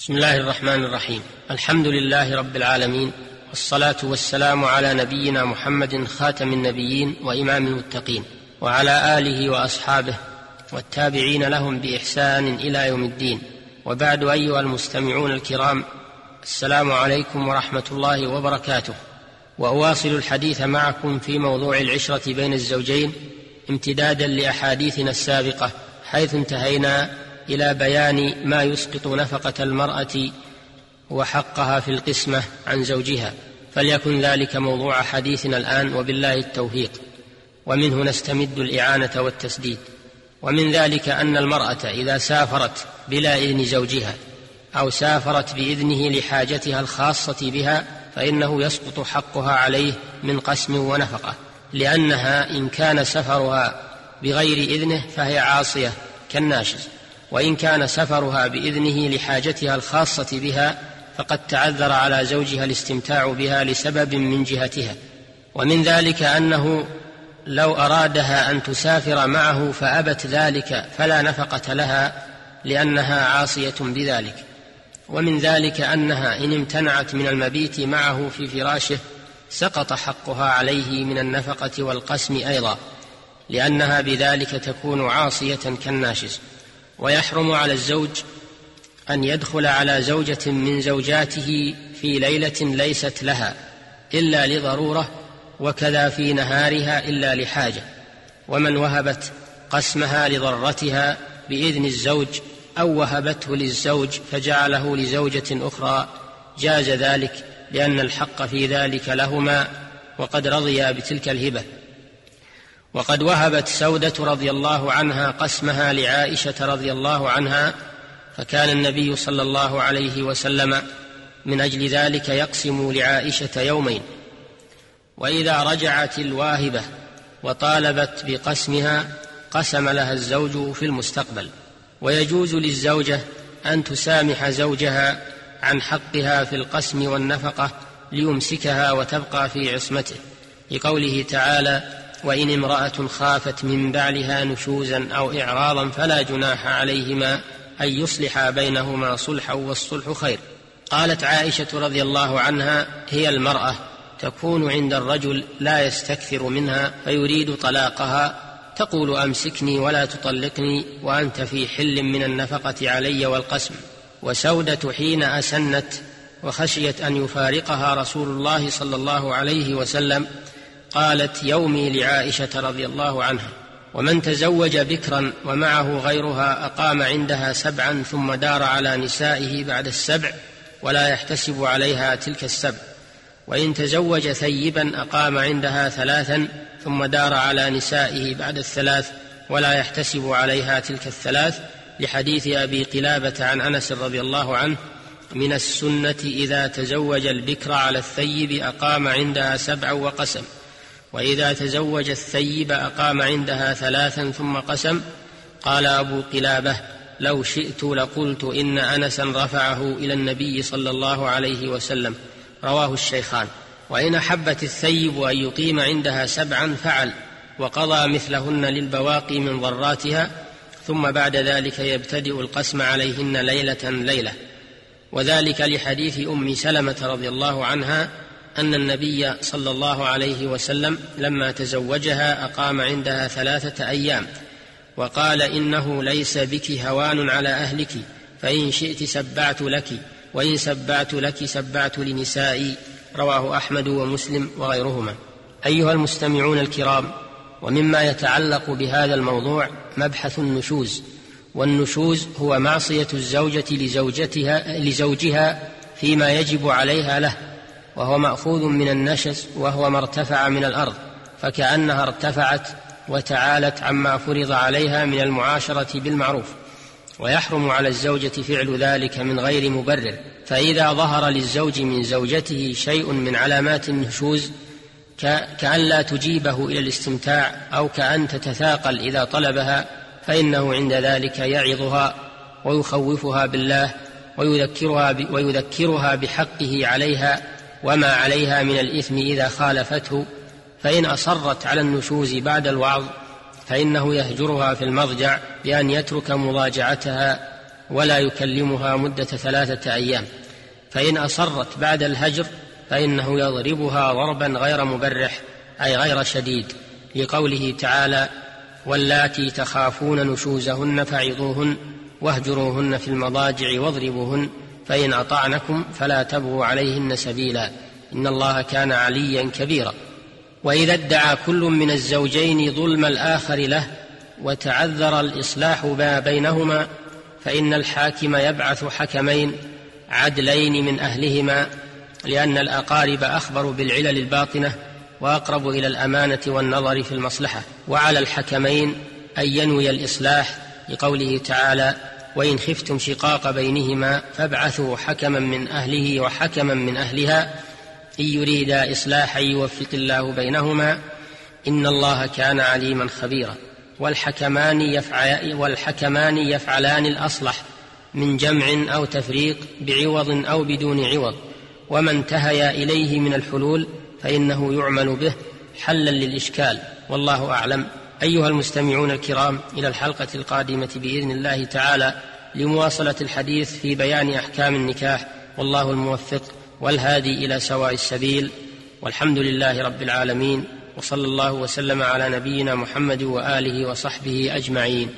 بسم الله الرحمن الرحيم. الحمد لله رب العالمين والصلاة والسلام على نبينا محمد خاتم النبيين وإمام المتقين وعلى آله وأصحابه والتابعين لهم بإحسان إلى يوم الدين. وبعد أيها المستمعون الكرام السلام عليكم ورحمة الله وبركاته. وأواصل الحديث معكم في موضوع العشرة بين الزوجين امتدادا لأحاديثنا السابقة حيث انتهينا إلى بيان ما يسقط نفقة المرأة وحقها في القسمة عن زوجها. فليكن ذلك موضوع حديثنا الآن وبالله التوفيق. ومنه نستمد الإعانة والتسديد. ومن ذلك أن المرأة إذا سافرت بلا إذن زوجها أو سافرت بإذنه لحاجتها الخاصة بها فإنه يسقط حقها عليه من قسم ونفقة. لأنها إن كان سفرها بغير إذنه فهي عاصية كالناشز. وإن كان سفرها بإذنه لحاجتها الخاصة بها فقد تعذر على زوجها الاستمتاع بها لسبب من جهتها. ومن ذلك أنه لو أرادها أن تسافر معه فأبت ذلك فلا نفقة لها لأنها عاصية بذلك. ومن ذلك أنها إن امتنعت من المبيت معه في فراشه سقط حقها عليه من النفقة والقسم أيضا لأنها بذلك تكون عاصية كالناشز. ويحرم على الزوج أن يدخل على زوجة من زوجاته في ليلة ليست لها إلا لضرورة وكذا في نهارها إلا لحاجة ومن وهبت قسمها لضرتها بإذن الزوج أو وهبته للزوج فجعله لزوجة أخرى جاز ذلك لأن الحق في ذلك لهما وقد رضيا بتلك الهبة. وقد وهبت سودة رضي الله عنها قسمها لعائشة رضي الله عنها فكان النبي صلى الله عليه وسلم من أجل ذلك يقسم لعائشة يومين. وإذا رجعت الواهبة وطالبت بقسمها قسم لها الزوج في المستقبل. ويجوز للزوجة أن تسامح زوجها عن حقها في القسم والنفقة ليمسكها وتبقى في عصمته لقوله تعالى وإن امرأة خافت من بعلها نشوزا أو إعراضا فلا جناح عليهما أن يصلحا بينهما صلحا والصلح خير. قالت عائشة رضي الله عنها هي المرأة تكون عند الرجل لا يستكثر منها فيريد طلاقها تقول أمسكني ولا تطلقني وأنت في حل من النفقة علي والقسم. وسودة حين أسنت وخشيت أن يفارقها رسول الله صلى الله عليه وسلم قالت يومي لعائشة رضي الله عنها ومن تزوج بكرا ومعه غيرها أقام عندها سبعا ثم دار على نسائه بعد السبع ولا يحتسب عليها تلك السبع. وإن تزوج ثيبا أقام عندها ثلاثا ثم دار على نسائه بعد الثلاث ولا يحتسب عليها تلك الثلاث لحديث أبي قلابة عن أنس رضي الله عنه من السنة إذا تزوج البكر على الثيب أقام عندها سبعا وقسم. وإذا تزوج الثيب أقام عندها ثلاثا ثم قسم قال أبو قلابة لو شئت لقلت إن أنسا رفعه إلى النبي صلى الله عليه وسلم. رواه الشيخان وإن أحبت الثيب أن يقيم عندها سبعا فعل وقضى مثلهن للبواقي من ضراتها ثم بعد ذلك يبتدئ القسم عليهن ليلة ليلة. وذلك لحديث أم سلمة رضي الله عنها أن النبي صلى الله عليه وسلم لما تزوجها أقام عندها ثلاثة أيام وقال إنه ليس بك هوان على أهلك فإن شئت سبعت لك وإن سبعت لك سبعت لنسائي رواه أحمد ومسلم وغيرهما. أيها المستمعون الكرام ومما يتعلق بهذا الموضوع مبحث النشوز والنشوز هو معصية الزوجة لزوجتها لزوجها فيما يجب عليها له. وهو مأخوذ من النشز وهو ما ارتفع من الأرض فكأنها ارتفعت وتعالت عما فرض عليها من المعاشرة بالمعروف. ويحرم على الزوجة فعل ذلك من غير مبرر فإذا ظهر للزوج من زوجته شيء من علامات النشوز كأن لا تجيبه إلى الاستمتاع أو كأن تتثاقل إذا طلبها فإنه عند ذلك يعظها ويخوفها بالله ويذكرها ويذكرها بحقه عليها وما عليها من الإثم إذا خالفته فإن أصرت على النشوز بعد الوعظ فإنه يهجرها في المضجع بأن يترك مضاجعتها ولا يكلمها مدة ثلاثة أيام. فإن أصرت بعد الهجر فإنه يضربها ضربا غير مبرح أي غير شديد لقوله تعالى واللاتي تخافون نشوزهن فعظوهن واهجروهن في المضاجع واضربوهن فإن أطعنكم فلا تبغوا عليهن سبيلا إن الله كان عليا كبيرا. وإذا ادعى كل من الزوجين ظلم الآخر له وتعذر الإصلاح ما بينهما فإن الحاكم يبعث حكمين عدلين من أهلهما لأن الأقارب أخبر بالعلل الباطنة وأقرب إلى الأمانة والنظر في المصلحة. وعلى الحكمين أن ينوي الإصلاح لقوله تعالى وإن خفتم شقاق بينهما فابعثوا حكما من أهله وحكما من أهلها إن يريدا إصلاحا يوفق الله بينهما إن الله كان عليما خبيرا. والحكمان والحكمان يفعلان الأصلح من جمع أو تفريق بعوض أو بدون عوض. وما انتهيا إليه من الحلول فإنه يعمل به حلا للإشكال. والله أعلم. أيها المستمعون الكرام إلى الحلقة القادمة بإذن الله تعالى لمواصلة الحديث في بيان أحكام النكاح والله الموفق والهادي إلى سواء السبيل. والحمد لله رب العالمين وصلى الله وسلم على نبينا محمد وآله وصحبه أجمعين.